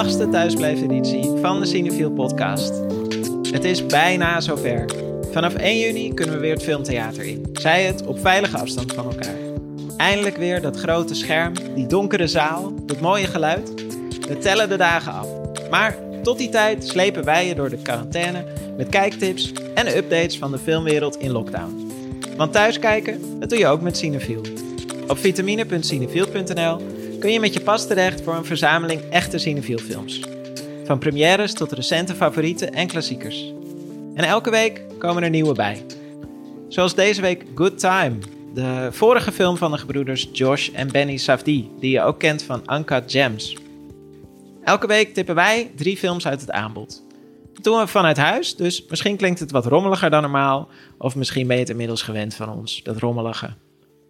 achtste thuisblijfeditie van de Cinefiel podcast. Het is bijna zover. Vanaf 1 juni kunnen we weer het filmtheater in. Zij het op veilige afstand van elkaar. Eindelijk weer dat grote scherm, die donkere zaal, dat mooie geluid. We tellen de dagen af. Maar tot die tijd slepen wij je door de quarantaine met kijktips en updates van de filmwereld in lockdown. Want thuiskijken, dat doe je ook met Cinefiel. Op vitamine.cinefiel.nl kun je met je pas terecht voor een verzameling echte Cinefiel-films. Van premières tot recente favorieten en klassiekers. En elke week komen er nieuwe bij. Zoals deze week Good Time, de vorige film van de gebroeders Josh en Benny Safdie, die je ook kent van Uncut Gems. Elke week tippen wij drie films uit het aanbod. Dat doen we vanuit huis, dus misschien klinkt het wat rommeliger dan normaal, of misschien ben je het inmiddels gewend van ons, dat rommelige.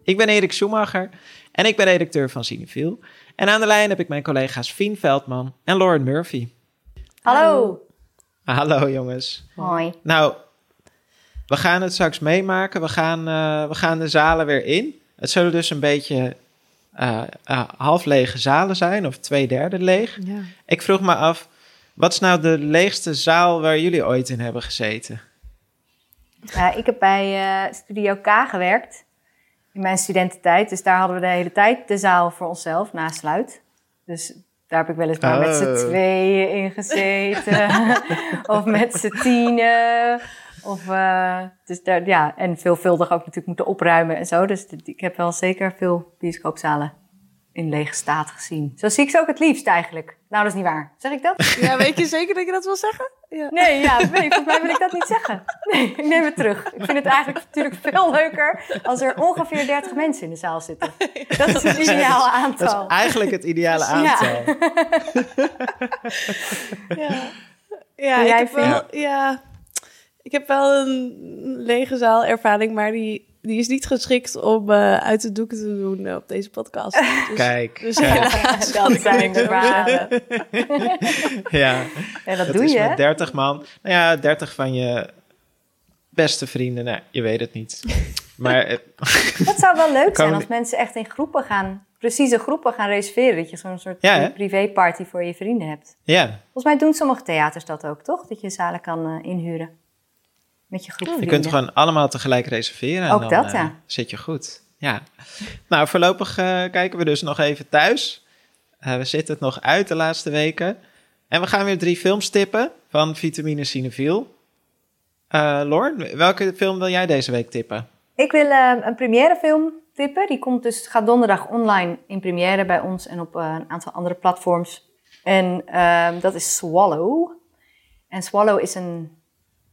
Ik ben Erik Schumacher en ik ben redacteur van Cinefiel. En aan de lijn heb ik mijn collega's Fien Veldman en Lauren Murphy. Hallo. Hallo jongens. Hoi. Nou, we gaan het straks meemaken. We gaan, uh, we gaan de zalen weer in. Het zullen dus een beetje uh, uh, half lege zalen zijn, of twee derde leeg. Ja. Ik vroeg me af, wat is nou de leegste zaal waar jullie ooit in hebben gezeten? Ik heb bij Studio K gewerkt mijn studententijd. Dus daar hadden we de hele tijd de zaal voor onszelf, na sluit. Dus daar heb ik weliswaar oh. met z'n tweeën in gezeten. of met z'n tienen. Of, uh, dus daar, ja, en veelvuldig ook natuurlijk moeten opruimen en zo. Dus ik heb wel zeker veel bioscoopzalen in lege staat gezien. Zo zie ik ze ook het liefst eigenlijk. Nou, dat is niet waar. Zeg ik dat? Ja, weet je zeker dat je dat wil zeggen? Ja. Nee, ja, nee, volgens mij wil ik dat niet zeggen. Nee, ik neem het terug. Ik vind het eigenlijk natuurlijk veel leuker als er ongeveer 30 mensen in de zaal zitten. Dat is het ideale aantal. Dat is eigenlijk het ideale aantal. Ja, ja. ja ik heb wel, ja, ik heb wel een lege zaal ervaring, maar die die is niet geschikt om uh, uit de doeken te doen uh, op deze podcast. Dus, kijk. Dus, kijk. Ja, dat zijn de verhalen. ja. ja, dat, dat doe is je. met 30 man. Nou ja, 30 van je beste vrienden. Nou, je weet het niet. Maar dat zou wel leuk zijn als mensen echt in groepen gaan, precieze groepen gaan reserveren. Dat je zo'n soort ja, privéparty voor je vrienden hebt. Ja. Volgens mij doen sommige theaters dat ook, toch? Dat je zalen kan uh, inhuren met je groep Je kunt gewoon allemaal tegelijk reserveren. En Ook dan, dat, ja. Uh, zit je goed. Ja. Nou, voorlopig uh, kijken we dus nog even thuis. Uh, we zitten het nog uit de laatste weken. En we gaan weer drie films tippen van Vitamine Cinefiel. Lorn, welke film wil jij deze week tippen? Ik wil een premièrefilm tippen. Die komt dus, gaat donderdag online in première bij ons en op een aantal andere platforms. En ehm, dat is Swallow. En Swallow is een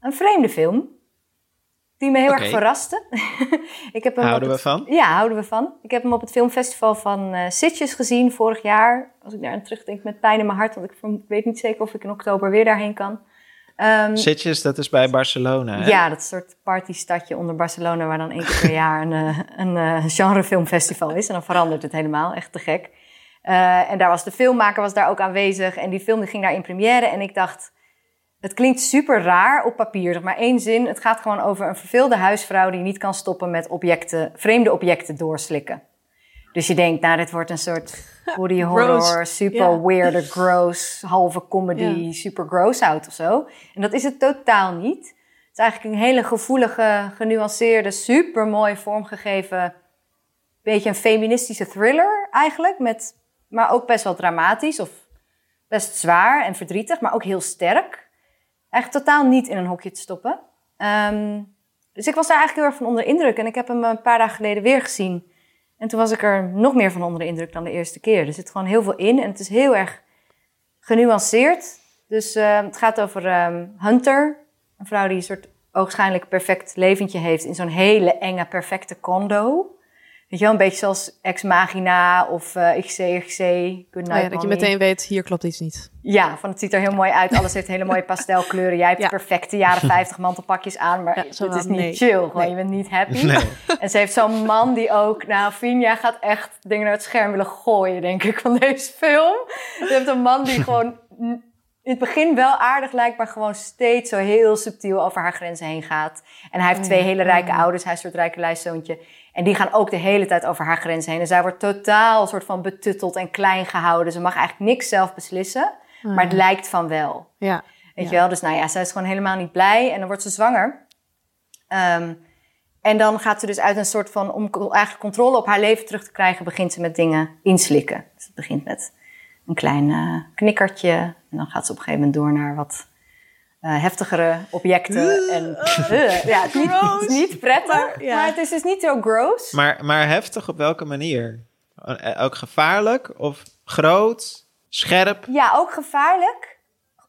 een vreemde film. Die me heel okay. erg verraste. ik heb hem houden het, we van? Ja, houden we van. Ik heb hem op het filmfestival van uh, Sitges gezien vorig jaar. Als ik daar aan terugdenk met pijn in mijn hart. Want ik weet niet zeker of ik in oktober weer daarheen kan. Um, Sitges, dat is bij Barcelona, hè? Ja, dat een soort partystadje onder Barcelona... waar dan één keer per jaar een, uh, een uh, genrefilmfestival is. En dan verandert het helemaal. Echt te gek. Uh, en daar was de filmmaker was daar ook aanwezig. En die film die ging daar in première. En ik dacht... Het klinkt super raar op papier, zeg maar één zin. Het gaat gewoon over een verveelde huisvrouw die niet kan stoppen met objecten, vreemde objecten doorslikken. Dus je denkt, nou, dit wordt een soort body horror, super yeah. weird, gross, halve comedy, yeah. super gross out of zo. En dat is het totaal niet. Het is eigenlijk een hele gevoelige, genuanceerde, super mooi vormgegeven, beetje een feministische thriller eigenlijk, met, maar ook best wel dramatisch of best zwaar en verdrietig, maar ook heel sterk eigenlijk totaal niet in een hokje te stoppen. Um, dus ik was daar eigenlijk heel erg van onder de indruk. En ik heb hem een paar dagen geleden weer gezien. En toen was ik er nog meer van onder de indruk dan de eerste keer. Er zit gewoon heel veel in en het is heel erg genuanceerd. Dus uh, het gaat over um, Hunter. Een vrouw die een soort oogschijnlijk perfect leventje heeft in zo'n hele enge, perfecte condo. Weet je wel, een beetje zoals Ex Magina of uh, XC, XC, Good Night oh ja, Dat je meteen weet, hier klopt iets niet. Ja, van het ziet er heel mooi uit. Alles heeft hele mooie pastelkleuren. Jij hebt ja. perfecte jaren 50 mantelpakjes aan, maar ja, het is niet nee. chill. Gewoon, nee. je bent niet happy. Nee. En ze heeft zo'n man die ook... Nou, Finja gaat echt dingen naar het scherm willen gooien, denk ik, van deze film. Je hebt een man die gewoon in het begin wel aardig lijkt, maar gewoon steeds zo heel subtiel over haar grenzen heen gaat. En hij heeft twee hele rijke ouders. Hij is een soort rijke lijstzoontje. En die gaan ook de hele tijd over haar grenzen heen. En zij wordt totaal soort van betutteld en klein gehouden. Ze mag eigenlijk niks zelf beslissen. Maar het lijkt van wel. Ja. Weet je wel? Dus nou ja, zij is gewoon helemaal niet blij. En dan wordt ze zwanger. Ehm, en dan gaat ze dus uit een soort van, om eigenlijk controle op haar leven terug te krijgen, begint ze met dingen inslikken. Dus het begint met een klein uh, knikkertje. En dan gaat ze op een gegeven moment door naar wat uh, heftigere objecten. en, uh, ja, het is, niet, het is niet prettig, maar, ja. maar, het is dus niet zo gross. Maar, maar heftig op welke manier? Ook gevaarlijk of groot, scherp? Ja, ook gevaarlijk.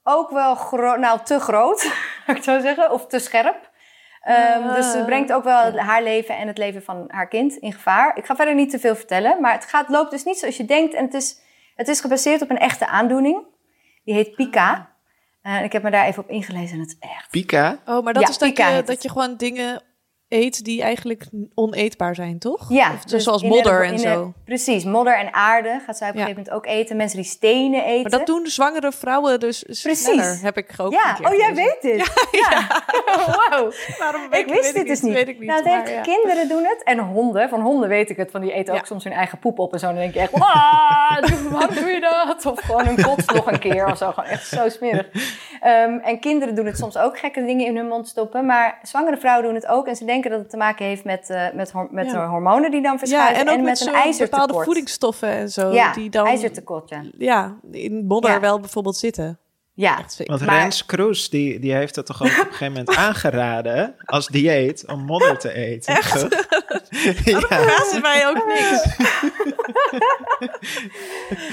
Ook wel groot, nou te groot, zou ik zo zeggen, of te scherp. Um, dus ze brengt ook wel haar leven en het leven van haar kind in gevaar. Ik ga verder niet te veel vertellen, maar het gaat, loopt dus niet zoals je denkt. En het is, het is gebaseerd op een echte aandoening. Die heet Pika. Uh, ik heb me daar even op ingelezen en het is echt... Pika? Oh, maar dat ja, is dat je, dat je gewoon dingen eet die eigenlijk oneetbaar zijn, toch? Ja. Of, dus zoals modder en zo. precies, modder en aarde gaat zij op een gegeven moment ook eten. Mensen die stenen eten. Maar dat doen de zwangere vrouwen dus precies. sneller, heb ik ook Ja, oh jij weet dit? Ja. ja. wow. Waarom ik, ik wist dit dus niet. Weet ik niet nou, maar, ja. kinderen doen het en honden. Van honden weet ik het, van die eten ook soms hun eigen poep op en zo. Dan denk je echt, waarom doe je dat? Of gewoon een kots nog een keer of zo. Gewoon echt zo smerig. Um, en kinderen doen het soms ook gekke dingen in hun mond stoppen. Maar zwangere vrouwen doen het ook en ze denken dat het te maken heeft met, uh, met, met ja. de hormonen die dan verschuiven. Ja, en, ook en met, met een ijzertekort. bepaalde voedingsstoffen en zo. Ja, die dan, ijzertekort, ja. Ja, in modder ja. wel bijvoorbeeld zitten. Ja. Want maar... Rens Kroes, die, die heeft het toch ook op een gegeven moment aangeraden als dieet om modder te eten. Echt? ja. Dat verbaast mij ook niks.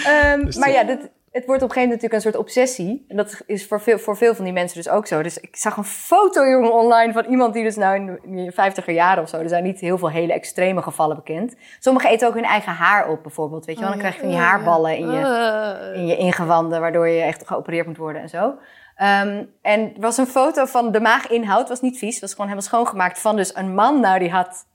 um, dus maar ja, dit, het wordt op een gegeven moment natuurlijk een soort obsessie. En dat is voor veel, voor veel van die mensen dus ook zo. Dus ik zag een foto, jongen, online van iemand die dus nou in de 50er jaren of zo... er zijn niet heel veel hele extreme gevallen bekend. Sommigen eten ook hun eigen haar op bijvoorbeeld, weet je wel. Dan krijg je van die haarballen in je, in je ingewanden... waardoor je echt geopereerd moet worden en zo. Um, en er was een foto van de maaginhoud, was niet vies, was gewoon helemaal schoongemaakt... van dus een man, nou die had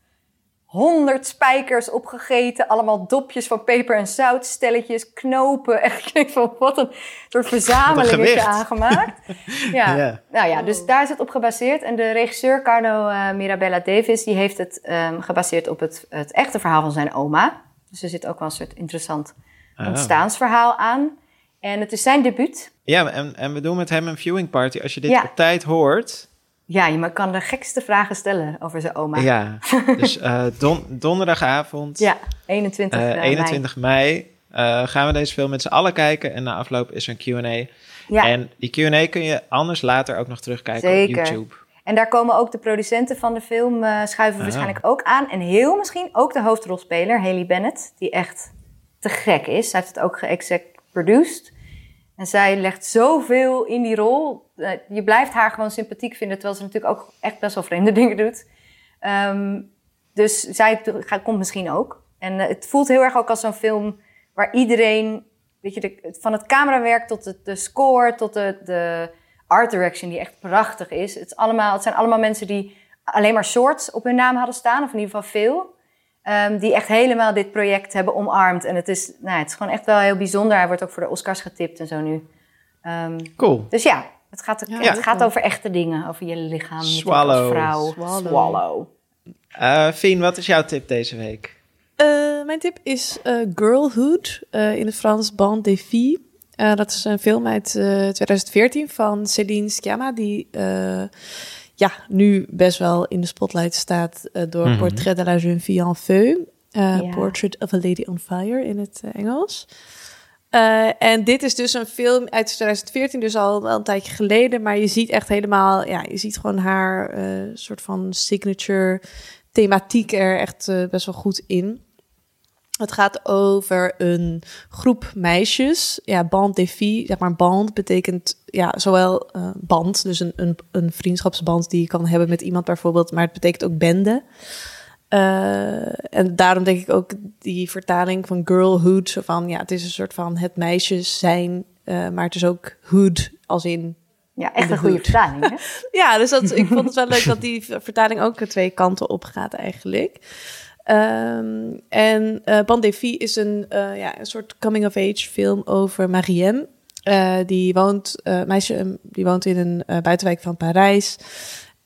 honderd spijkers opgegeten. Allemaal dopjes van peper en zout, stelletjes, knopen. Echt, ik denk van, wat een soort verzameling is aangemaakt. ja. ja. Nou ja, dus daar is het op gebaseerd. En de regisseur Carlo uh, Mirabella Davis, die heeft het um, gebaseerd op het, het echte verhaal van zijn oma. Dus er zit ook wel een soort interessant oh. ontstaansverhaal aan. En het is zijn debuut. Ja, en, en we doen met hem een viewing party. Als je dit ja. op tijd hoort, ja, je kan de gekste vragen stellen over zijn oma. Ja, dus uh, don donderdagavond. Ja, 21, uh, 21 mei. mei uh, gaan we deze film met z'n allen kijken. En na afloop is er een Q&A. Ja. En die Q&A kun je anders later ook nog terugkijken Zeker. op YouTube. En daar komen ook de producenten van de film uh, schuiven waarschijnlijk ook aan. En heel misschien ook de hoofdrolspeler, Haley Bennett. Die echt te gek is. Zij heeft het ook ge-exec produced. En zij legt zoveel in die rol. Uh, je blijft haar gewoon sympathiek vinden, terwijl ze natuurlijk ook echt best wel vreemde dingen doet. Um, dus zij komt misschien ook. En uh, het voelt heel erg ook als zo'n film waar iedereen, weet je, van het camerawerk tot de, de score, tot de, de art direction, die echt prachtig is. Het, is allemaal, het zijn allemaal mensen die alleen maar shorts op hun naam hadden staan, of in ieder geval veel. Um, die echt helemaal dit project hebben omarmd. En het is, nou, het is gewoon echt wel heel bijzonder. Hij wordt ook voor de Oscars getipt en zo nu. Um, cool. Dus ja, het gaat, ja, het gaat over echte dingen. Over je lichaam. Swallow. Als vrouw. Swallow. Swallow. Uh, Fien, wat is jouw tip deze week? Uh, mijn tip is uh, Girlhood. in het Frans Bande des Filles. dat is een film uit 2014 van Céline Sciamma. Die ja, nu best wel in de spotlight staat uh, door mm -hmm. Portrait de la jeune fille en feu. Uh, ja. Portrait of a Lady on Fire in het uh, Engels. en dit is dus een film uit 2014, dus al wel een tijdje geleden. Maar je ziet echt helemaal, ja, je ziet gewoon haar soort van signature thematiek er echt best wel goed in. Het gaat over een groep meisjes. Ja, band filles. Zeg maar, band betekent ja, zowel uh, band, dus een, een, een vriendschapsband die je kan hebben met iemand bijvoorbeeld, maar het betekent ook bende. Uh, en daarom denk ik ook die vertaling van girlhood, zo van ja, het is een soort van het meisjes zijn, uh, maar het is ook hood als in. Ja, echt een goede vertaling. Hè? ja, dus dat, ik vond het wel leuk dat die vertaling ook twee kanten op gaat eigenlijk. Um, en uh, Bandefi is een, uh, ja, een soort coming-of-age film over Marianne. Uh, die woont, meisje, die woont in een buitenwijk van Parijs.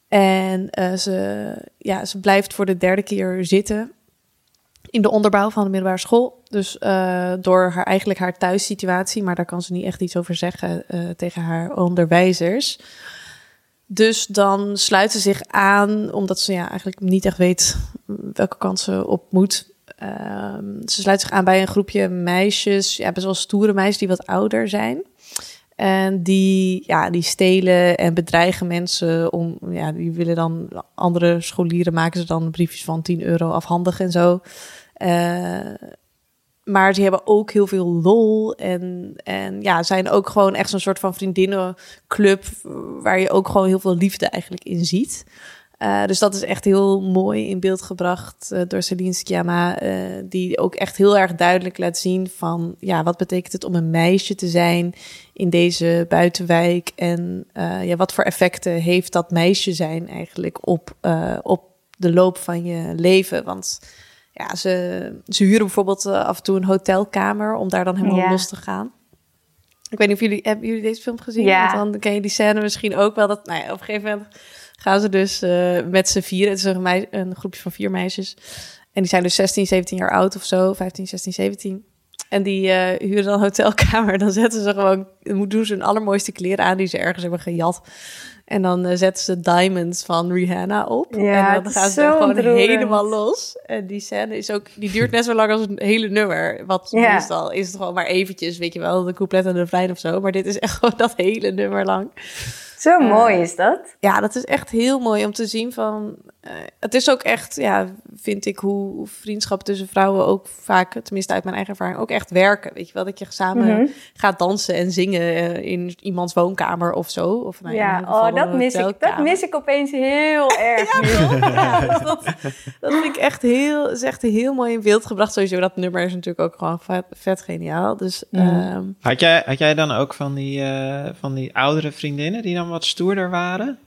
En ze, ja, ze blijft voor de derde keer zitten in de onderbouw van de middelbare school. Dus door haar, eigenlijk haar thuissituatie, maar daar kan ze niet echt iets over zeggen tegen haar onderwijzers. Dus dan sluit ze zich aan, omdat ze ja, eigenlijk niet echt weet welke kant ze op moet. Uh, ze sluit zich aan bij een groepje meisjes, ja, best wel stoere meisjes die wat ouder zijn. En die, ja, die stelen en bedreigen mensen om, ja, die willen dan andere scholieren maken ze dan briefjes van 10 euro afhandig en zo. Uh, maar ze hebben ook heel veel lol en, en ja, zijn ook gewoon echt zo'n soort van vriendinnenclub waar je ook gewoon heel veel liefde eigenlijk in ziet. Uh, dus dat is echt heel mooi in beeld gebracht uh, door Celine Sciamma, uh, die ook echt heel erg duidelijk laat zien van, ja, wat betekent het om een meisje te zijn in deze buitenwijk en ja, wat voor effecten heeft dat meisje zijn eigenlijk op, op de loop van je leven? Want ja, ze, ze huren bijvoorbeeld af en toe een hotelkamer om daar dan helemaal ja. los te gaan. Ik weet niet of jullie, hebben jullie deze film gezien? Ja. Want dan ken je die scène misschien ook wel, dat, nou ja, op een gegeven moment gaan ze dus uh, met z'n vier. Het is een, meis, een groepje van vier meisjes. En die zijn dus 16, 17 jaar oud of zo. 15, 16, 17. En die uh, huren dan een hotelkamer. Dan zetten ze gewoon, doen ze hun allermooiste kleren aan die ze ergens hebben gejat. En dan uh, zetten ze Diamonds van Rihanna op. Ja, en dan gaan ze er gewoon helemaal los. En die scène is ook, die duurt net zo lang als een hele nummer. Wat ja. meestal is het gewoon maar eventjes, weet je wel, de couplet en de refrein of zo. Maar dit is echt gewoon dat hele nummer lang. Zo uh, mooi is dat. Ja, dat is echt heel mooi om te zien van... Uh, het is ook echt, ja, vind ik, hoe vriendschap tussen vrouwen ook vaak, tenminste uit mijn eigen ervaring, ook echt werken. Weet je wel, dat je samen mm -hmm. gaat dansen en zingen uh, in iemands woonkamer of zo. Of nou, ja, oh, dat mis, ik, dat mis ik opeens heel erg. ja, ja, dus dat, dat vind ik echt heel, is echt heel mooi in beeld gebracht. Sowieso, dat nummer is natuurlijk ook gewoon vet, vet geniaal. Dus, mm. um, had, jij, had jij dan ook van die, uh, van die oudere vriendinnen die dan wat stoerder waren?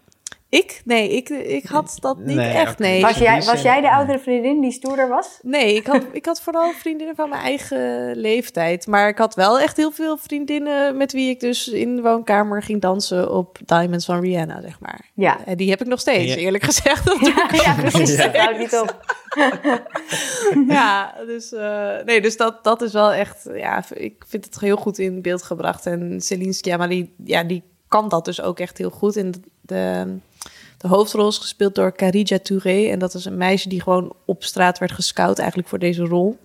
Ik? Nee, ik, ik had dat niet nee, echt, nee. Was jij, was jij de oudere vriendin die stoerder was? Nee, ik had, ik had vooral vriendinnen van mijn eigen leeftijd. Maar ik had wel echt heel veel vriendinnen met wie ik dus in de woonkamer ging dansen op Diamonds van Rihanna, zeg maar. Ja. En die heb ik nog steeds, ja. eerlijk gezegd. Dat ja, ja, precies. Dat houdt niet op. ja, dus, uh, nee, dus dat, dat is wel echt, ja, ik vind het heel goed in beeld gebracht. En Celine Sciamma, die, ja, die kan dat dus ook echt heel goed. En de, de, hoofdrol is gespeeld door Karija Touré. En dat is een meisje die gewoon op straat werd gescout eigenlijk voor deze rol.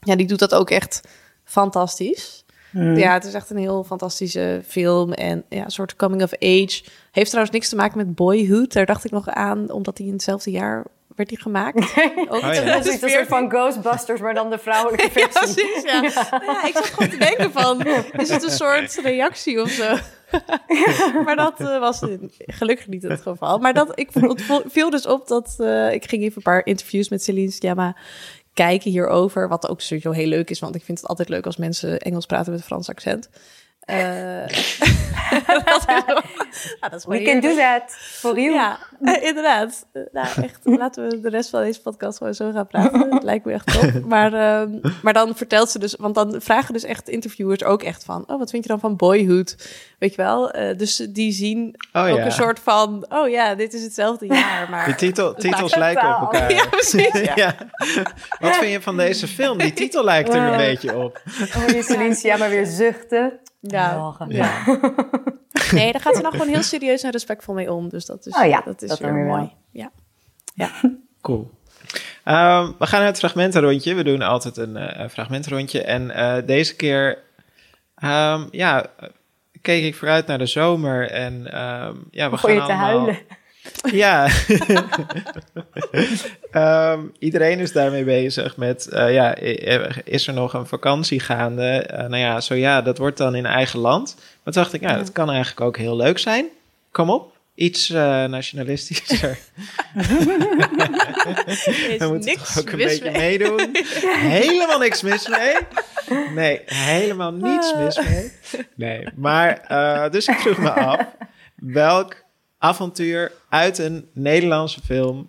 Ja, die doet dat ook echt fantastisch. Hmm. Ja, het is echt een heel fantastische film en ja, een soort coming of age. Heeft trouwens niks te maken met Boyhood. Daar dacht ik nog aan, omdat hij in hetzelfde jaar werd die gemaakt. Ook oh, ja. Dat is een soort van Ghostbusters, maar dan de vrouwelijke versie. ja, precies, ja. ja. ik zat gewoon te denken van, is het een soort reactie of zo? maar dat uh, was gelukkig niet het geval. Maar dat, ik viel dus op dat uh, ik ging even een paar interviews met Celine Sciamma kijken hierover. Wat ook sowieso heel leuk is, want ik vind het altijd leuk als mensen Engels praten met een Frans accent. Uh, dat is We can do that for you. Ja, uh, inderdaad. Uh, nou, echt, laten we de rest van deze podcast gewoon zo gaan praten. Het lijkt me echt top. Maar, maar dan vertelt ze dus, want dan vragen dus echt interviewers ook echt van, oh, wat vind je dan van Boyhood? Weet je wel? dus die zien oh, ook ja. een soort van, oh ja, dit is hetzelfde jaar. Maar De titel, titels lijken op elkaar. Ja, precies. Ja. ja. Wat vind je van deze film? Die titel lijkt er een beetje op. Oh, die Celine ja, maar weer zuchten. Ja. ja. nee, daar gaat ze nog gewoon heel serieus en respectvol mee om. Dus dat is, oh ja, dat is dat weer mooi. Wel. Ja. ja. Cool. Um, we gaan naar het fragmentenrondje. We doen altijd een uh, fragmentenrondje. En uh, deze keer, um, ja, keek ik vooruit naar de zomer. En um, ja, we Gooi gaan allemaal... huilen. Ja, um, iedereen is daarmee bezig met, uh, ja, is er nog een vakantie gaande? Uh, nou ja, zo ja, dat wordt dan in eigen land. Maar toen dacht ik, ja, dat kan eigenlijk ook heel leuk zijn. Kom op, iets uh, nationalistischer. We moeten toch ook een beetje mee. meedoen. helemaal niks mis mee. Nee, helemaal niets mis mee. Nee, maar dus ik vroeg me af, welk avontuur uit een Nederlandse film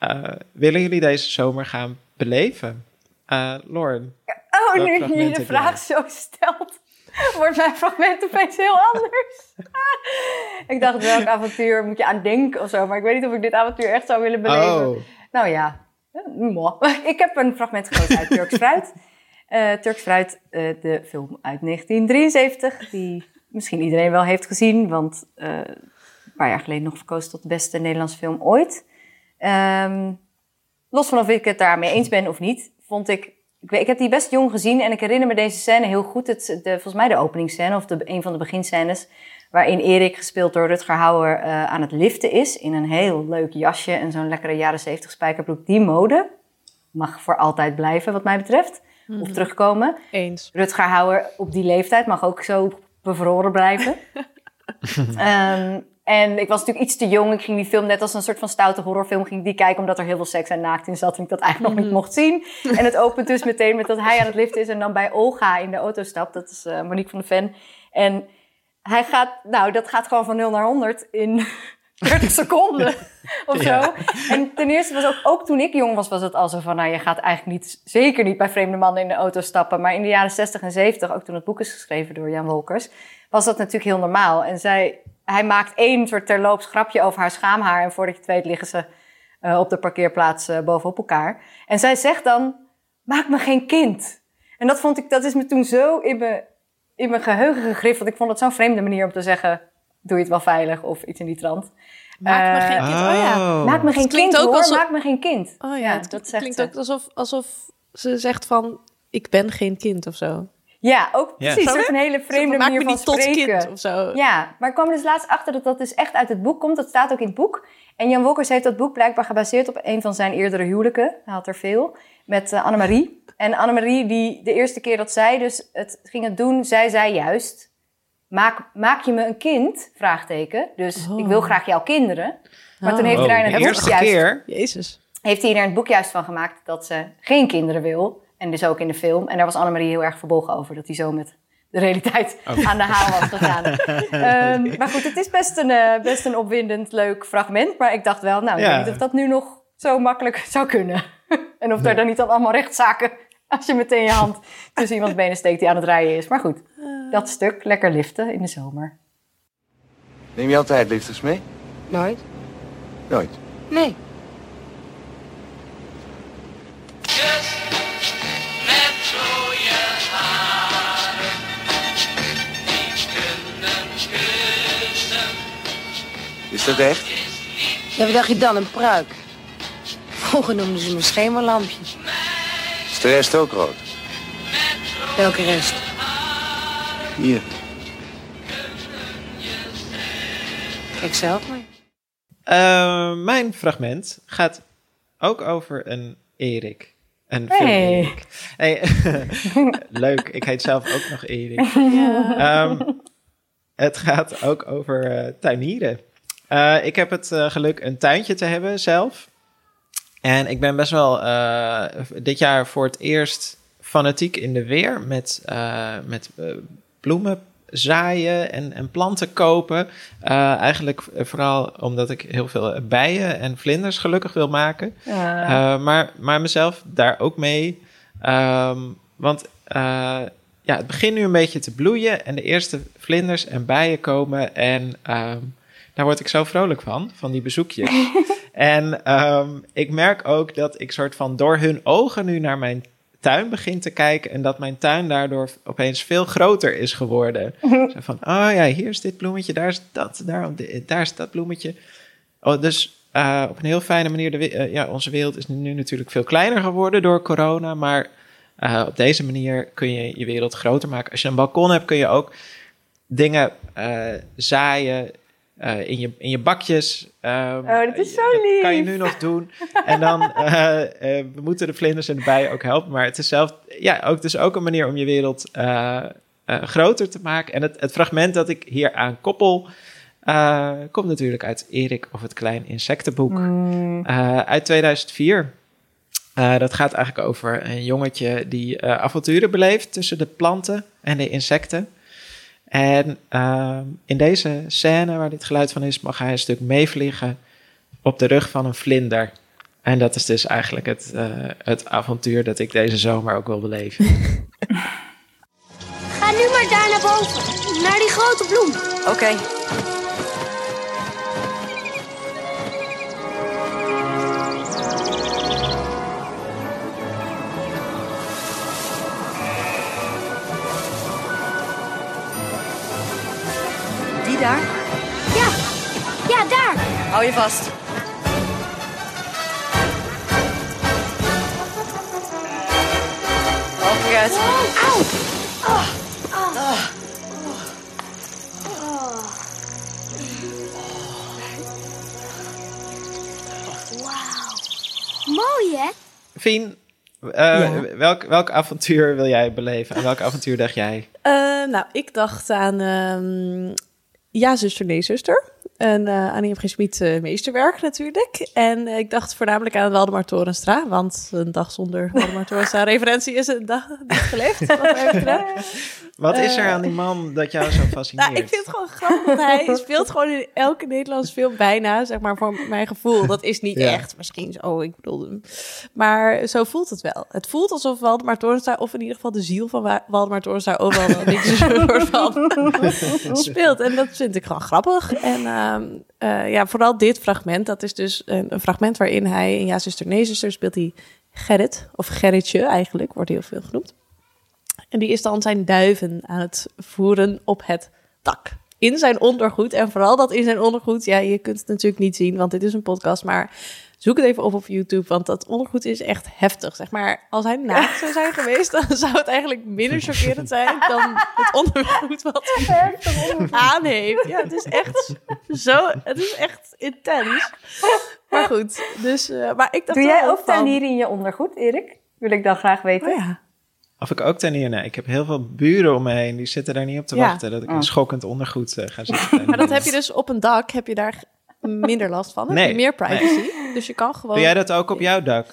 uh, willen jullie deze zomer gaan beleven? Uh, Lauren? Oh, nu je de vraag zo stelt, wordt mijn fragment opeens heel anders. ik dacht, welk avontuur moet je aan denken of zo, maar ik weet niet of ik dit avontuur echt zou willen beleven. Oh. Nou ja, Ik heb een fragment gekozen uit Turks Fruit. Uh, Turks Fruit, uh, de film uit 1973, die misschien iedereen wel heeft gezien, want uh, paar jaar geleden nog verkozen tot de beste Nederlandse film ooit. Um, los van of ik het daarmee eens ben of niet, vond ik. Ik, weet, ik heb die best jong gezien en ik herinner me deze scène heel goed. Het, de, volgens mij de openingsscène of de, een van de beginscènes. Waarin Erik, gespeeld door Rutger Hauer, uh, aan het liften is. In een heel leuk jasje en zo'n lekkere jaren 70 spijkerbroek. Die mode mag voor altijd blijven, wat mij betreft. Mm. Of terugkomen. Eens. Rutger Hauer op die leeftijd mag ook zo bevroren blijven. um, en ik was natuurlijk iets te jong. Ik ging die film net als een soort van stoute horrorfilm ging die kijken... omdat er heel veel seks en naakt in zat en ik dat eigenlijk nog niet mocht zien. En het opent dus meteen met dat hij aan het liften is... en dan bij Olga in de auto stapt. Dat is uh, Monique van de Ven. En hij gaat... Nou, dat gaat gewoon van 0 naar 100 in 30 seconden of zo. Ja. En ten eerste was ook, ook toen ik jong was, was het al zo van... nou, je gaat eigenlijk niet, zeker niet bij vreemde mannen in de auto stappen. Maar in de jaren 60 en 70, ook toen het boek is geschreven door Jan Wolkers... was dat natuurlijk heel normaal. En zij, hij maakt één soort terloops grapje over haar schaamhaar... en voordat je het weet liggen ze uh, op de parkeerplaats uh, bovenop elkaar. En zij zegt dan, maak me geen kind. En dat vond ik, dat is me toen zo in mijn, in mijn geheugen gegrift... want ik vond het zo'n vreemde manier om te zeggen doe je het wel veilig of iets in die trant. Maak me geen kind. Oh, ja. Maak me geen kind, ook alsof... Maak me geen kind. Oh ja, het dat klinkt ook alsof, alsof ze zegt van... ik ben geen kind of zo. Ja, ook precies. Dat is een hele vreemde Maak manier me niet van spreken. tot kind of zo. Ja, maar ik kwam dus laatst achter dat dat dus echt uit het boek komt. Dat staat ook in het boek. En Jan Wolkers heeft dat boek blijkbaar gebaseerd op een van zijn eerdere huwelijken. Hij had er veel. Met uh, Annemarie. En Annemarie, die de eerste keer dat zij dus het ging het doen, zij zei juist... Maak, maak je me een kind? Vraagteken. Dus ik wil graag jouw kinderen. Maar toen heeft hij daar in het boek juist... Keer. Jezus. Heeft hij er in het boek juist van gemaakt dat ze geen kinderen wil. En dus ook in de film. En daar was Annemarie heel erg verbolgen over. Dat hij zo met de realiteit aan de haal was gegaan. um, maar goed, het is best een, uh, best een opwindend, leuk fragment. Maar ik dacht wel, nou, ik ja. weet niet of dat nu nog zo makkelijk zou kunnen. en of nee. er dan niet dan allemaal rechtszaken... als je meteen je hand tussen iemands benen steekt die aan het rijden is. Maar goed, dat stuk, lekker liften in de zomer. Neem je altijd lifters mee? Nooit. Nooit? Nee. Is dat echt? Ja, wat dacht je dan? Een pruik. Vroeger noemden ze me schemerlampje. Is de rest ook rood? Welke rest? Hier. Kijk zelf maar. Uh, mijn fragment gaat ook over een Erik. Een film Hey. Erik. Hey, leuk, ik heet zelf ook nog Erik. Ehm, het gaat ook over eh, tuinieren. Uh, ik heb het uh, geluk een tuintje te hebben zelf. En ik ben best wel uh, dit jaar voor het eerst fanatiek in de weer met, met bloemen zaaien en, en planten kopen. eigenlijk vooral omdat ik heel veel bijen en vlinders gelukkig wil maken. Ja. maar, maar mezelf daar ook mee. Um, want ja, het begint nu een beetje te bloeien en de eerste vlinders en bijen komen. En um, daar word ik zo vrolijk van, van die bezoekjes. en um, ik merk ook dat ik soort van door hun ogen nu naar mijn tuin begin te kijken. En dat mijn tuin daardoor opeens veel groter is geworden. Zo van, oh ja, hier is dit bloemetje, daar is dat, daar, daar is dat bloemetje. Oh, dus uh, op een heel fijne manier, de, uh, ja, onze wereld is nu natuurlijk veel kleiner geworden door corona. Maar uh, op deze manier kun je je wereld groter maken. Als je een balkon hebt, kun je ook dingen zaaien uh, in, je, in je bakjes. Um, oh, dat is zo lief. Dat kan je nu nog doen. en dan uh, uh, we moeten de vlinders en de bijen ook helpen. Maar het is zelf, ja, ook, dus ook een manier om je wereld groter te maken. En het, het fragment dat ik hier aan koppel. komt natuurlijk uit Erik of het Klein Insectenboek mm. uit 2004. dat gaat eigenlijk over een jongetje die avonturen beleeft tussen de planten en de insecten. En uh, in deze scène waar dit geluid van is, mag hij een stuk meevliegen op de rug van een vlinder. En dat is dus eigenlijk het, uh, het avontuur dat ik deze zomer ook wil beleven. Ga nu maar daar naar boven, naar die grote bloem. Oké. Okay. Hou je vast. Hoofdje uit. Mooi, hè? Fien, eh, welk, welk avontuur wil jij beleven? En welk avontuur dacht jij? Eh, nou, ik dacht aan ehm, Ja, zuster, nee, zuster. En uh, Annie M. G. Schmid uh, meesterwerk natuurlijk. En uh, ik dacht voornamelijk aan Waldemar Torenstra. Want een dag zonder Waldemar Torenstra referentie is een dag niet geleefd. Wat, is er aan die man dat jou zo fascineert? Nou, ik vind het gewoon grappig. Hij speelt gewoon in elke Nederlandse film bijna, zeg maar, voor mijn gevoel. Dat is niet ja. echt, misschien zo, ik bedoel... Maar zo voelt het wel. Het voelt alsof Waldemar Torenstra, of in ieder geval de ziel van Waldemar Torenstra, overal wel een soort van speelt. En dat vind ik gewoon grappig. En uh, ja, vooral dit fragment, dat is dus een, een, fragment waarin hij in Ja, zuster, nee, zuster speelt hij Gerrit, of Gerritje eigenlijk, wordt heel veel genoemd. En die is dan zijn duiven aan het voeren op het dak. In zijn ondergoed. En vooral dat in zijn ondergoed. Ja, je kunt het natuurlijk niet zien, want dit is een podcast. Maar zoek het even op op YouTube. Want dat ondergoed is echt heftig. Zeg maar, als hij naakt zou zijn geweest, dan zou het eigenlijk minder chockerend zijn dan het ondergoed wat hij aan heeft. Ja, het is echt zo. Het is echt intens. Maar goed, dus. Uh, maar ik dacht Doe jij ook van... tuinier in je ondergoed, Erik? Wil ik dan graag weten. Oh, ja. Of ik ook tuinier? Nee, ik heb heel veel buren om me heen. Die zitten daar niet op te Ja. wachten dat ik een schokkend ondergoed uh, ga zitten. Maar dat heb je dus op een dak, heb je daar minder last van. Heb Nee, je meer privacy. Dus je kan gewoon... Doe jij dat ook op jouw dak?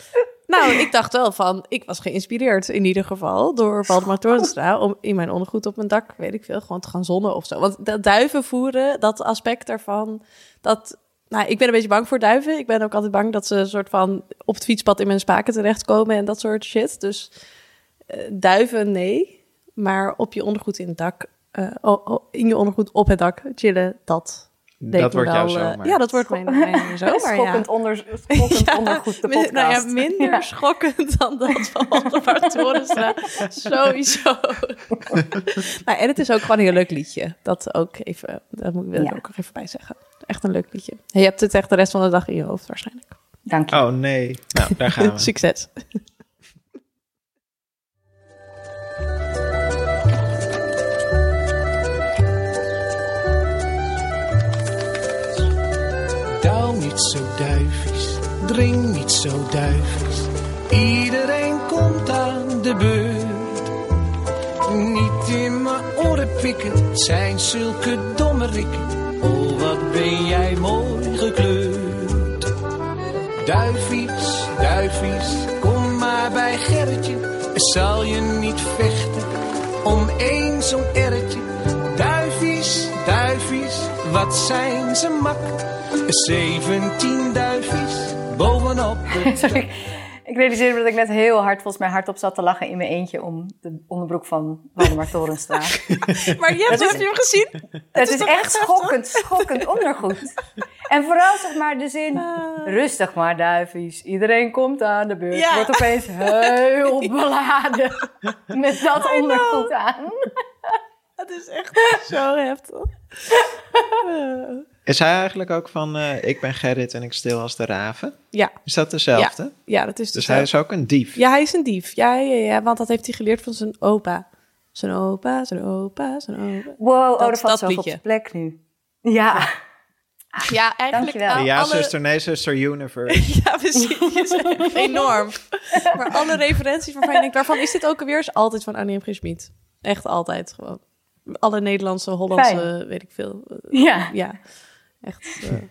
Nou, ik dacht wel van, ik was geïnspireerd in ieder geval door Waldemar Torenstra om in mijn ondergoed op mijn dak, weet ik veel, gewoon te gaan zonnen of zo. Want dat duiven voeren, dat aspect daarvan, dat, nou, ik ben een beetje bang voor duiven. Ik ben ook altijd bang dat ze een soort van op het fietspad in mijn spaken terechtkomen en dat soort shit. Dus duiven, nee. Maar op je ondergoed in het dak, eh, oh, oh, in je ondergoed op het dak chillen, dat. Dat wordt jouw wel, eh, zomer. Ja, dat wordt mijn, mijn zomer, ja. Schokkend, onder, schokkend Ja, ondergoed, de min- podcast. Nou ja, minder Ja. schokkend dan dat van Waldemar Torenstra. Sowieso. nou, en het is ook gewoon een heel leuk liedje. Dat ook even, dat moet ik wil ik Ja. ook nog even bij zeggen. Echt een leuk liedje. Je hebt het echt de rest van de dag in je hoofd waarschijnlijk. Dank je. Oh nee. Nou, daar gaan we. Succes. Niet zo duifies, dring niet zo duifies. Iedereen komt aan de beurt. Niet in mijn oren pikken, zijn zulke domme rikken. Oh, wat ben jij mooi gekleurd. Duifies, duifies, kom maar bij Gerritje. Zal je niet vechten om één zo'n erretje? Wat zijn ze mak? 17 duifies bovenop het Sorry. Ik realiseerde me dat ik net heel hard, volgens mij hardop zat te lachen in mijn eentje om de onderbroek van Waldemar Torenstra. Maar je hebt, is- heb je hem gezien? Het is, echt schokkend, schokkend ondergoed. En vooral zeg maar de zin, rustig maar duifies. Iedereen komt aan de beurt. Ja. Wordt opeens heel beladen met dat ondergoed aan. Het is echt zo heftig. Is hij eigenlijk ook van eh, ik ben Gerrit en ik stil als de raven? Ja, Is dat dezelfde? ja, dat is Dus de hij is ook een dief. Ja, hij is een dief. Ja, ja, ja, want dat heeft hij geleerd van zijn opa. Zijn opa, zijn opa, zijn opa. Wow, oh, Dat- valt dat zoveel op zijn plek nu. Ja, Ja, eigenlijk. De al- ja, alle- zuster, nee, zuster, universe. Ja, precies. Enorm. Maar alle referenties waarvan je denkt, waarvan is dit ook alweer? Is altijd van Annie M. G. Schmid. Echt altijd gewoon. Alle Nederlandse, Hollandse, Fijn. weet ik veel. Ja. Ja, echt. eh,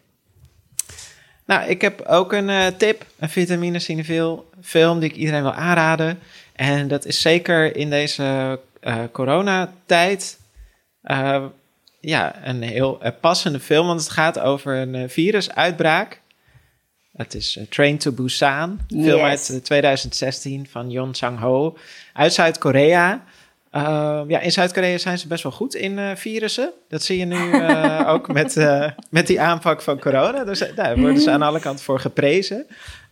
Nou, ik heb ook een eh, tip, een vitamine cinefil film die ik iedereen wil aanraden. En dat is zeker in deze eh, coronatijd eh, ja, een heel passende film, want het gaat over een virusuitbraak. Het is Train to Busan, een film uit eh, 2016 van Yon Sang-ho uit Zuid-Korea. Uh, ja, in Zuid-Korea zijn ze best wel goed in uh, virussen. Dat zie je nu uh, ook met, uh, met die aanpak van corona. Dus daar worden ze aan alle kanten voor geprezen.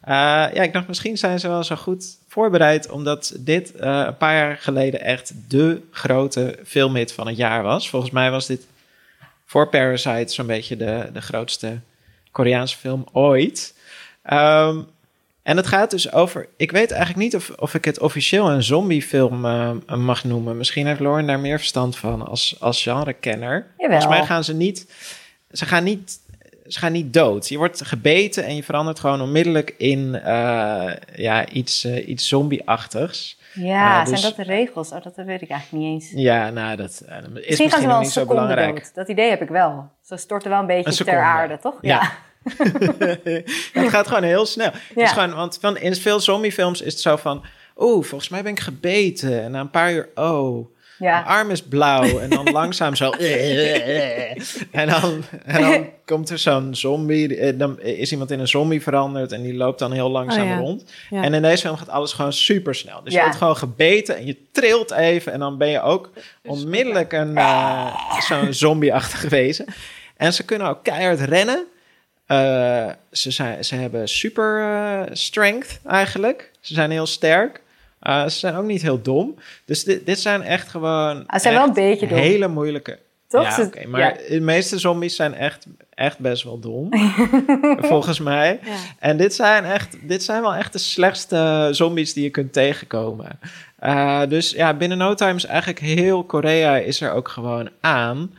ja, ik dacht misschien zijn ze wel zo goed voorbereid, omdat dit een paar jaar geleden echt de grote filmhit van het jaar was. Volgens mij was dit voor Parasite zo'n beetje de, de grootste Koreaanse film ooit. Ehm, en het gaat dus over. Ik weet eigenlijk niet of, of ik het officieel een zombiefilm eh, mag noemen. Misschien heeft Lauren daar meer verstand van als, als genrekenner. Volgens mij gaan ze niet. Ze gaan niet. Ze gaan niet dood. Je wordt gebeten en je verandert gewoon onmiddellijk in eh, ja, iets, eh, iets zombie-achtigs. Ja, Eh, dus- zijn dat de regels? Oh, dat weet ik eigenlijk niet eens. Ja, nou, dat is Misschien misschien, gaan ze wel een niet zo seconde belangrijk. dood. Dat idee heb ik wel. Ze storten wel een beetje Een ter aarde, toch? Ja. Het gaat gewoon heel snel. Ja. is gewoon, want van, in veel zombiefilms is het zo van... Oeh, volgens mij ben ik gebeten. En na een paar uur, oh, mijn arm is blauw. En dan langzaam zo... en, dan, en dan komt er zo'n zombie. eh, Dan is iemand in een zombie veranderd. En die loopt dan heel langzaam Oh ja. rond. Ja. En in deze film gaat alles gewoon super snel. Dus je wordt gewoon gebeten en je trilt even. En dan ben je ook onmiddellijk een, eh, zo'n zombie-achtige wezen. En ze kunnen ook keihard rennen. Eh, ze, zijn, ze hebben super eh, strength eigenlijk. Ze zijn heel sterk. Eh, ze zijn ook niet heel dom. Dus dit, dit zijn echt gewoon. Ah, ze zijn wel een beetje dom. Hele moeilijke. Toch? Ja, maar ja. de meeste zombies zijn echt, echt best wel dom. volgens mij. Ja. En dit zijn, echt, dit zijn wel echt de slechtste zombies die je kunt tegenkomen. Dus ja, binnen no time is eigenlijk heel Korea is er ook gewoon aan.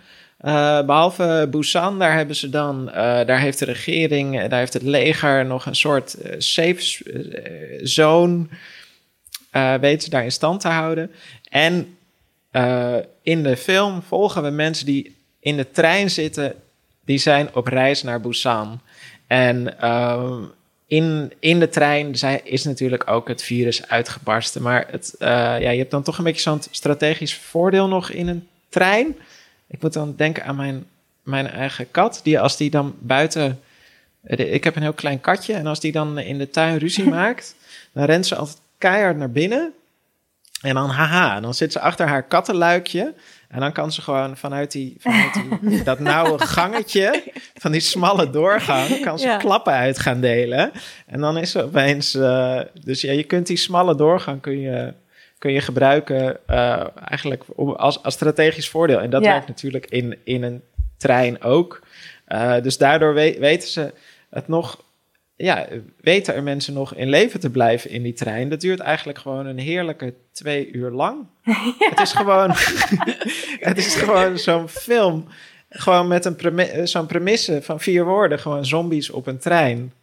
Eh, behalve Busan, daar hebben ze dan, eh, daar heeft de regering, eh, daar heeft het leger nog een soort safe zone, weten daar in stand te houden. En in de film volgen we mensen die in de trein zitten, die zijn op reis naar Busan. En ehm, in, in de trein is natuurlijk ook het virus uitgebarsten. Maar het, ja, je hebt dan toch een beetje zo'n strategisch voordeel nog in een trein. Ik moet dan denken aan mijn, mijn eigen kat. Die als die dan buiten... eh, Ik heb een heel klein katje. En als die dan in de tuin ruzie maakt... dan rent ze altijd keihard naar binnen. En dan haha, dan zit ze achter haar kattenluikje. En dan kan ze gewoon vanuit, die, vanuit die, dat nauwe gangetje, van die smalle doorgang, kan ze Ja. klappen uit gaan delen. En dan is ze opeens. eh, dus ja, je kunt die smalle doorgang kun je, kun je gebruiken eh, eigenlijk om- als, als strategisch voordeel. En dat Ja. werkt natuurlijk in, in een trein ook. Eh, dus daardoor we- weten ze het nog. Ja, weten er mensen nog in leven te blijven in die trein? Dat duurt eigenlijk gewoon een heerlijke twee uur lang. Het is gewoon, het is gewoon zo'n film. Gewoon met een zo'n premisse van vier woorden. Gewoon zombies op een trein.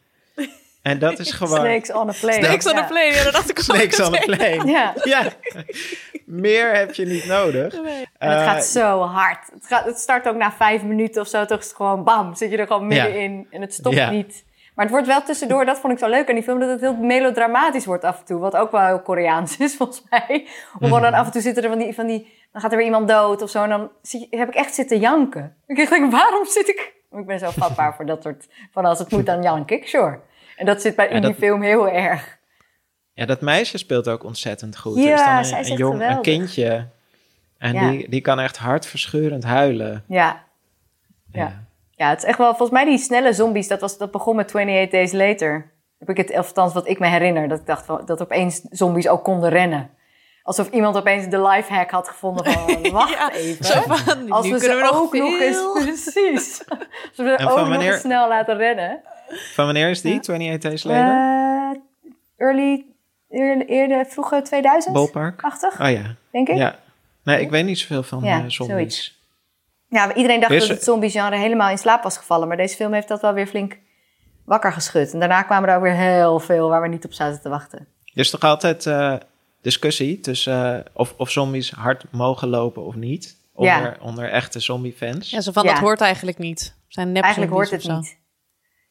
En dat is gewoon... Snakes on a plane. Snakes on Ja. a plane, ja, dat dacht ik al Snakes on a plane. Ja. Ja. Meer heb je niet nodig. En het Eh, gaat zo hard. Het, gaat, het start ook na vijf minuten of zo. Toch is het gewoon bam, zit je er gewoon Ja. middenin. En het stopt Ja. niet. Maar het wordt wel tussendoor, dat vond ik zo leuk aan die film, dat het heel melodramatisch wordt af en toe. Wat ook wel heel Koreaans is, volgens mij. Om gewoon dan af en toe zitten er van die, van die, dan gaat er weer iemand dood of zo. En dan zie heb ik echt zitten janken. Ik denk, waarom zit ik... Ik ben zo vatbaar voor dat soort, van als het moet dan jank ik, sure. En dat zit bij in Ja, die film heel erg. Ja, dat meisje speelt ook ontzettend goed. Ja, er is dan zij een, is een, echt jong, een kindje. En Ja. die, die kan echt hartverscheurend huilen. Ja, ja. Ja, het is echt wel, volgens mij die snelle zombies, dat, was, dat begon met 28 Days Later. Heb ik het, althans wat ik me herinner, dat ik dacht van, dat opeens zombies ook konden rennen. Alsof iemand opeens de lifehack had gevonden van, wacht Ja, even. Zo van, Als nu we ze we nog ook nog eens, veel. precies. Als we ze ook nog wanneer- eens snel laten rennen. Van wanneer is die? 28 Days Later? Eh, early, eerder, eerder, vroege 2000? Ballpark? 80, Oh ja. denk ik. Ja. Nee, ik weet niet zoveel van Ja, eh, zombies. zoiets. Ja, iedereen dacht Dus- dat het zombie-genre helemaal in slaap was gevallen. Maar deze film heeft dat wel weer flink wakker geschud. En daarna kwamen er ook weer heel veel waar we niet op zaten te wachten. Er is toch altijd eh, discussie tussen eh, of, of zombies hard mogen lopen of niet. Ja. Onder, onder echte zombie-fans. Ja, zo van, Ja. dat hoort eigenlijk niet. Zijn nep Eigenlijk hoort het niet.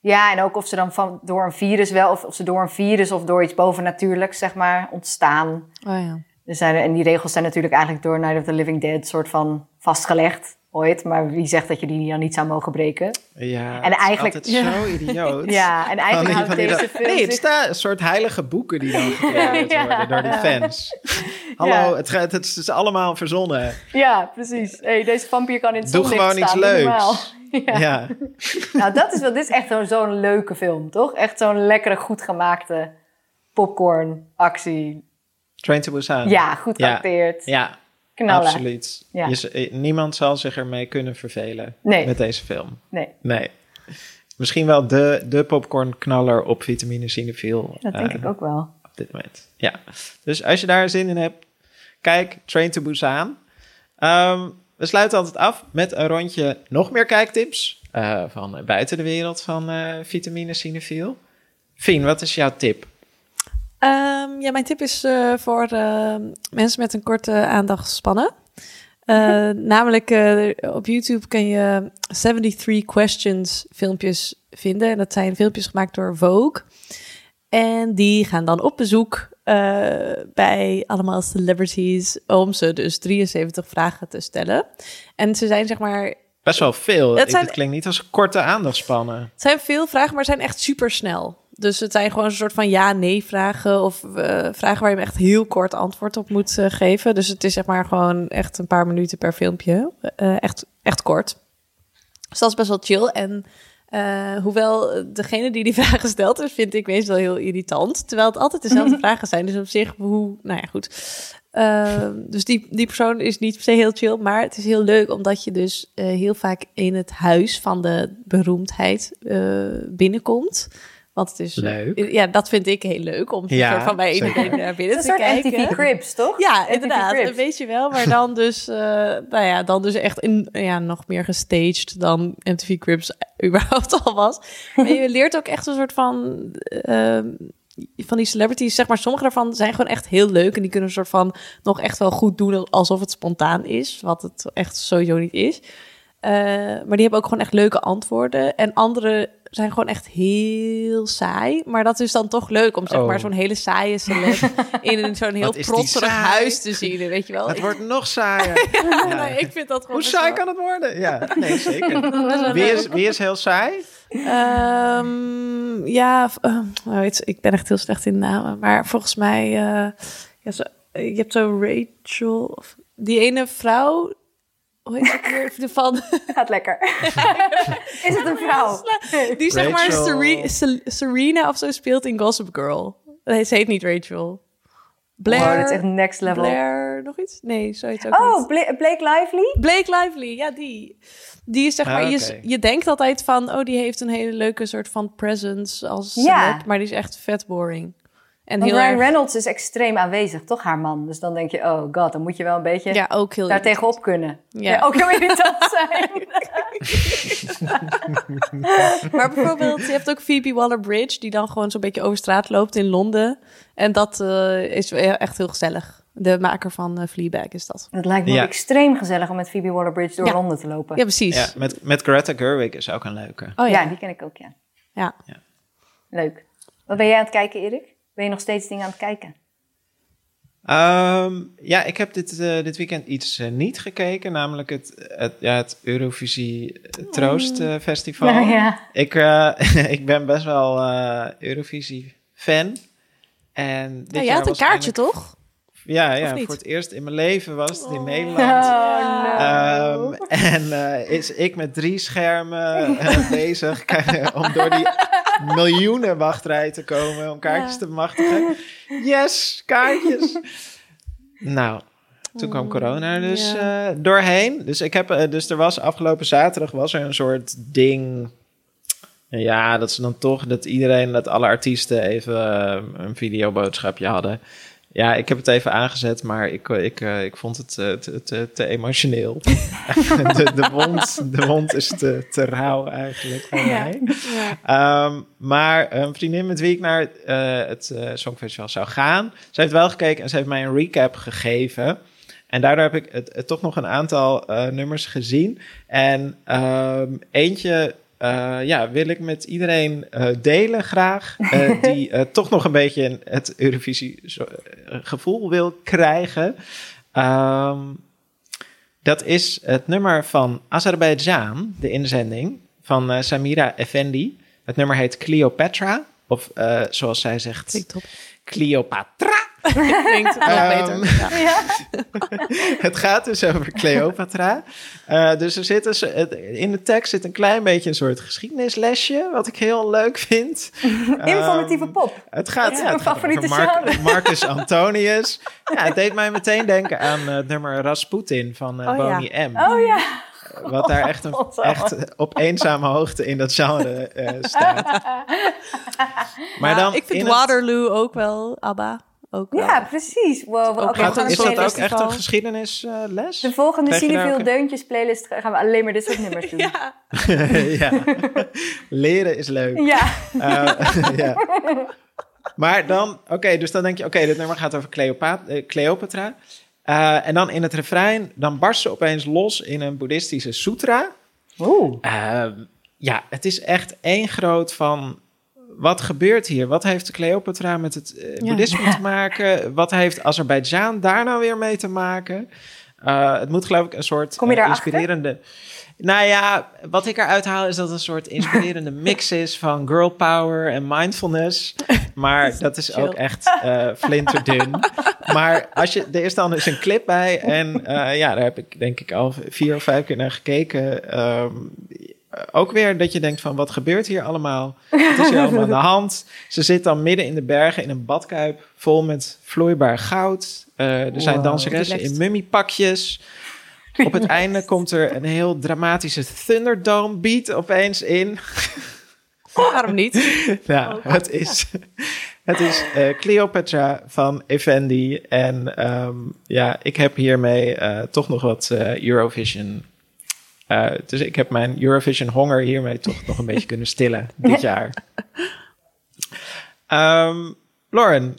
Ja, en ook of ze dan van, door een virus wel... Of, of ze door een virus of door iets bovennatuurlijks, zeg maar, ontstaan. Oh ja. Er zijn, en die regels zijn natuurlijk eigenlijk door Night of the Living Dead... soort van vastgelegd ooit. Maar wie zegt dat je die dan niet zou mogen breken? Ja, En het is eigenlijk- altijd zo idioot. Ja, en eigenlijk houdt deze dat- film Nee, het zich- staat een soort heilige boeken die dan gecreëerd Ja. worden door die fans. Hallo, Ja. het, gaat- het is allemaal verzonnen. Ja, precies. Hey, deze vampier kan in het Doe zonlicht gewoon iets staan, leuks. Ja. Ja. Nou, dat is wel, dit is echt zo'n leuke film, toch? Echt zo'n lekkere, goed gemaakte popcorn actie. Train to Busan. Ja, goed Ja. geacteerd. Ja, Knallen. absoluut. Ja. Je eh, niemand zal zich ermee kunnen vervelen Nee. met deze film. Nee. Nee. misschien wel de, de popcornknaller op vitamine cinefiel. Dat denk eh, ik ook wel. op dit moment. Ja, dus als je daar zin in hebt, kijk Train to Busan. Ehm, we sluiten altijd af met een rondje nog meer kijktips eh, van buiten de wereld van eh vitamine cinefiel. Fien, wat is jouw tip? Ehm, ja, mijn tip is eh, voor eh, mensen met een korte aandachtspannen. Eh, namelijk eh, op YouTube kun je 73 questions filmpjes vinden. En dat zijn filmpjes gemaakt door Vogue. En die gaan dan op bezoek eh, bij allemaal celebrities om ze dus 73 vragen te stellen. En ze zijn zeg maar Best wel veel. Het Het, zijn- het klinkt niet als korte aandachtspannen. Het zijn veel vragen, maar zijn echt super snel. Dus het zijn gewoon een soort van ja-nee vragen of eh, vragen waar je echt heel kort antwoord op moet eh, geven. Dus het is zeg maar gewoon echt een paar minuten per filmpje. Echt, echt kort. Dus dat is best wel chill. En eh, hoewel degene die die vragen stelt, vind ik meestal heel irritant. Terwijl het altijd dezelfde vragen zijn. Dus op zich, hoe, nou ja, goed. Ehm, dus die, die persoon is niet per se heel chill, maar het is heel leuk omdat je dus eh, heel vaak in het huis van de beroemdheid eh, binnenkomt. Want het is eh, Leuk. ja, dat vind ik heel leuk om Ja, soort van bij zeker. iedereen naar binnen Het is een te soort kijken. MTV Cribs, toch? Ja, MTV inderdaad. Cribs. Een beetje wel, maar dan dus, eh, nou ja, dan dus echt in, ja, nog meer gestaged dan MTV Cribs überhaupt al was. Maar je leert ook echt een soort van, ehm, van die celebrities, zeg maar, sommige daarvan zijn gewoon echt heel leuk en die kunnen een soort van nog echt wel goed doen alsof het spontaan is, wat het echt sowieso niet is. Eh, maar die hebben ook gewoon echt leuke antwoorden. En andere zijn gewoon echt heel saai. Maar dat is dan toch leuk om zeg Oh. maar zo'n hele saaie celeb in een zo'n heel saai? huis te zien. Weet je wel? Het wordt nog saaier. Ja. nee, ik vind dat gewoon Hoe saai wel- kan het worden? Ja, nee, zeker. Wie is, wie is heel saai? Ehm, ja, eh, nou, weet je, ik ben echt heel slecht in namen. Maar volgens mij, eh, ja, zo, je hebt zo Rachel, of die ene vrouw, hoe heet het weer? De Van, Gaat lekker. is het een vrouw? die zeg maar. Sere- Serena of zo speelt in Gossip Girl. Nee, ze heet niet Rachel. Blair, Wow, is echt next level. Blair, nog iets? Nee, zoiets ook Oh. Bla- Blake Lively? Blake Lively, ja, die. Die is zeg Ah, maar, je, je denkt altijd van, oh, die heeft een hele leuke soort van presence als Ja. celeb, maar die is echt vet boring. En heel Ryan erg, Reynolds is extreem aanwezig, toch haar man? Dus dan denk je, oh god, dan moet je wel een beetje ja, ook heel daar tegenop kunnen. Ja. Ja. ook heel irritant zijn. Maar bijvoorbeeld, je hebt ook Phoebe Waller-Bridge, die dan gewoon zo'n beetje over straat loopt in Londen. En dat eh, is echt heel gezellig. De maker van eh, Fleabag is dat. Het lijkt me Ja. extreem gezellig om met Phoebe Waller-Bridge door Ja. Londen te lopen. Ja, precies. Ja, met, met Greta Gerwig is ook een leuke. Oh ja. ja. die ken ik ook, ja. ja. Leuk. Wat ben jij aan het kijken, Erik? Ben je nog steeds dingen aan het kijken? Ehm, ja, ik heb dit, eh, dit weekend iets eh, niet gekeken, namelijk het, het, ja, het Eurovisie eh, Troost eh, Festival. Nou ja. Ik, eh, ik ben best wel eh, Eurovisie-fan. En dit Ja, je jaar had een kaartje, eindelijk- toch? Ja, ja voor het eerst in mijn leven was het in Nederland. Oh, no. Ehm, en eh, is ik met drie schermen eh, bezig om door die miljoenen wachtrij te komen om kaartjes te bemachtigen. Yes, kaartjes. nou, toen kwam corona er dus Ja. eh, doorheen. Dus ik heb, eh, dus er was afgelopen zaterdag was er een soort ding. Ja, dat ze dan toch dat iedereen, dat alle artiesten even eh, een videoboodschapje hadden. Ja, ik heb het even aangezet, maar ik, eh, ik, eh, ik vond het eh, te, te, te emotioneel. de, de, wond, de wond is te, te rauw eigenlijk voor mij. Ja. Ehm, maar een vriendin met wie ik naar het Songfestival zou gaan, ze heeft wel gekeken en ze heeft mij een recap gegeven. En daardoor heb ik het, het toch nog een aantal nummers gezien. En ehm, eentje eh, ja, wil ik met iedereen eh, delen graag. eh, die toch nog een beetje het Eurovisie gevoel wil krijgen. Ehm, dat is het nummer van Azerbeidzjan, de inzending van Samira Effendi. Het nummer heet Cleopatra. Of zoals zij zegt. Cleopatra. Klinkt nog Ehm, beter. Ja. Het gaat dus over Cleopatra. Eh, dus er zit dus, in de tekst zit een klein beetje een soort geschiedenislesje, wat ik heel leuk vind. Informatieve Ehm, pop. Het gaat, Ja, het gaat favoriete genre. Marcus Antonius. Ja, het deed mij meteen denken aan eh, het nummer Rasputin van eh Oh, ja. Boney M. Oh ja. wat daar echt, een, echt op eenzame hoogte in dat genre eh, staat. Maar dan ik vind het- Waterloo ook wel, ABBA. Ook wel. Ja, precies. Wow, ook gaat- is dat ook playlist. echt een geschiedenisles? De volgende ook- Deuntjes playlist gaan we alleen maar dit soort nummers doen. Ja. ja. Leren is leuk. Ja. Eh, ja. Maar dan, oké, dus dan denk je, oké, dit nummer gaat over eh, Cleopatra. Eh, en dan in het refrein, dan barst ze opeens los in een boeddhistische sutra. Oeh. Ehm, ja, het is echt één groot van. Wat gebeurt hier? Wat heeft Cleopatra met het eh, boeddhisme te maken? Wat heeft Azerbeidzjan daar nou weer mee te maken? Eh, het moet geloof ik een soort Kom je eh, inspirerende... Nou ja, wat ik eruit haal is dat het een soort inspirerende mix is van girl power en mindfulness. Maar dat is ook echt eh flinterdun. Maar als je, er is dan dus een clip bij en ja, daar heb ik denk ik al vier of vijf keer naar gekeken. Ehm, ook weer dat je denkt van wat gebeurt hier allemaal? Wat is hier allemaal aan de hand? Ze zit dan midden in de bergen in een badkuip vol met vloeibaar goud. Eh, er zijn danseressen in mummiepakjes. Op het einde komt er een heel dramatische Thunderdome beat opeens in. Waarom niet? Ja, Oh. het is, het is eh, Cleopatra van Effendi. En ehm, ja, ik heb hiermee eh, toch nog wat Eurovision. Eh, dus ik heb mijn Eurovision honger hiermee toch nog een beetje kunnen stillen dit jaar. Ehm Lauren,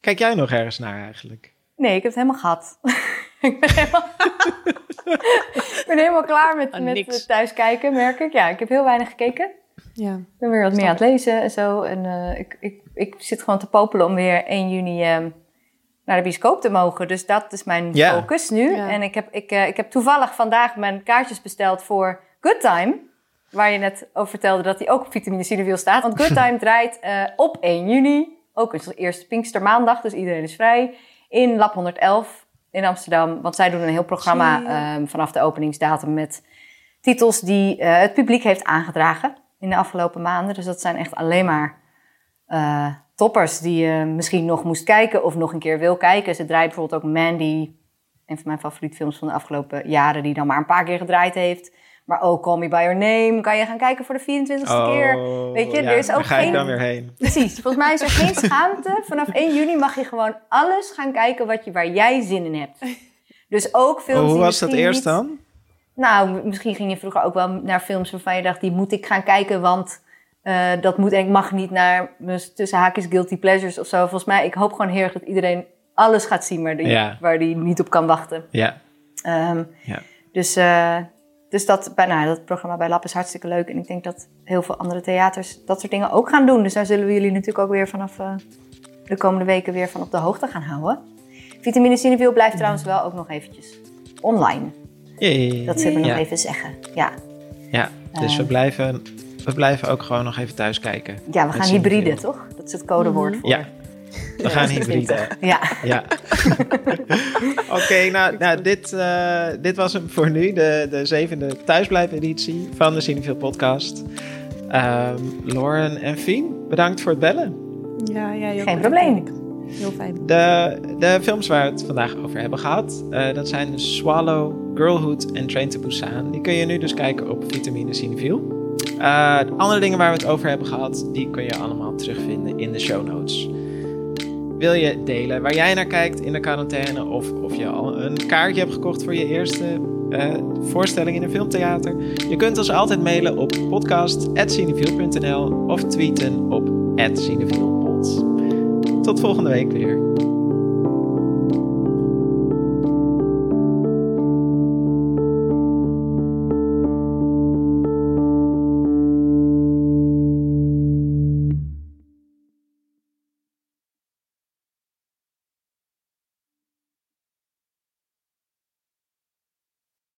kijk jij nog ergens naar eigenlijk? Nee, ik heb het helemaal gehad. ik, ben helemaal... ik ben helemaal klaar met, Ah, met niks. het thuiskijken, merk ik. Ja, ik heb heel weinig gekeken. Ja. Ik ben weer wat meer aan het lezen en zo. En eh, ik, ik, ik zit gewoon te popelen om weer 1 juni ehm, naar de bioscoop te mogen. Dus dat is mijn focus nu. En ik heb, ik, eh, ik heb toevallig vandaag mijn kaartjes besteld voor Good Time. Waar je net over vertelde dat die ook op vitamine Cineviel staat. Want Good Time draait eh, op 1 juni. Ook een eerste Pinkstermaandag, dus iedereen is vrij. In Lab 111 in Amsterdam. Want zij doen een heel programma ehm, vanaf de openingsdatum met titels die eh, het publiek heeft aangedragen in de afgelopen maanden. Dus dat zijn echt alleen maar eh, toppers die je misschien nog moest kijken of nog een keer wil kijken. Ze draait bijvoorbeeld ook Mandy, een van mijn favoriete films van de afgelopen jaren, die dan maar een paar keer gedraaid heeft. Maar ook Call Me By Your Name kan je gaan kijken voor de 24ste keer. Weet je, ja, er is ook daar ga ik geen- dan weer heen. Precies, volgens mij is er geen schaamte. Vanaf 1 juni mag je gewoon alles gaan kijken wat je, waar jij zin in hebt. Dus ook films Oh, hoe was dat eerst niet- dan? nou, misschien ging je vroeger ook wel naar films waarvan je dacht, die moet ik gaan kijken, want eh, dat moet en ik mag niet naar mijn tussen haakjes guilty pleasures of zo. Volgens mij, ik hoop gewoon heel erg dat iedereen alles gaat zien waar die, Ja. waar die niet op kan wachten. Ja, Ehm, ja. dus eh, dus dat, bij, nou, dat programma bij Lab is hartstikke leuk. En ik denk dat heel veel andere theaters dat soort dingen ook gaan doen. Dus daar zullen we jullie natuurlijk ook weer vanaf eh, de komende weken weer van op de hoogte gaan houden. Vitamine Cineville blijft trouwens wel ook nog eventjes online. Yay. Dat zullen we nog even zeggen. Ja. Ja, dus we, Eh. blijven, we blijven ook gewoon nog even thuis kijken. Ja, we gaan Cineville. hybride, toch? Dat is het codewoord voor. Ja, we gaan hybride. 2020. Ja. Ja. Oké, nou, nou dit, eh, dit was hem voor nu. De, de zevende thuisblijf-editie van de Cineville podcast. Ehm Lauren en Fien, bedankt voor het bellen. Ja, ja, heel Geen probleem. Heel fijn. De, de films waar we het vandaag over hebben gehad, eh, dat zijn Swallow, Girlhood en Train to Busan. Die kun je nu dus kijken op Vitamine Cineville. Eh, de andere dingen waar we het over hebben gehad, die kun je allemaal terugvinden in de show notes. Wil je delen waar jij naar kijkt in de quarantaine of of je al een kaartje hebt gekocht voor je eerste eh, voorstelling in een filmtheater? Je kunt ons altijd mailen op podcast.cineville.nl of tweeten op @cineville.pod. Tot volgende week weer.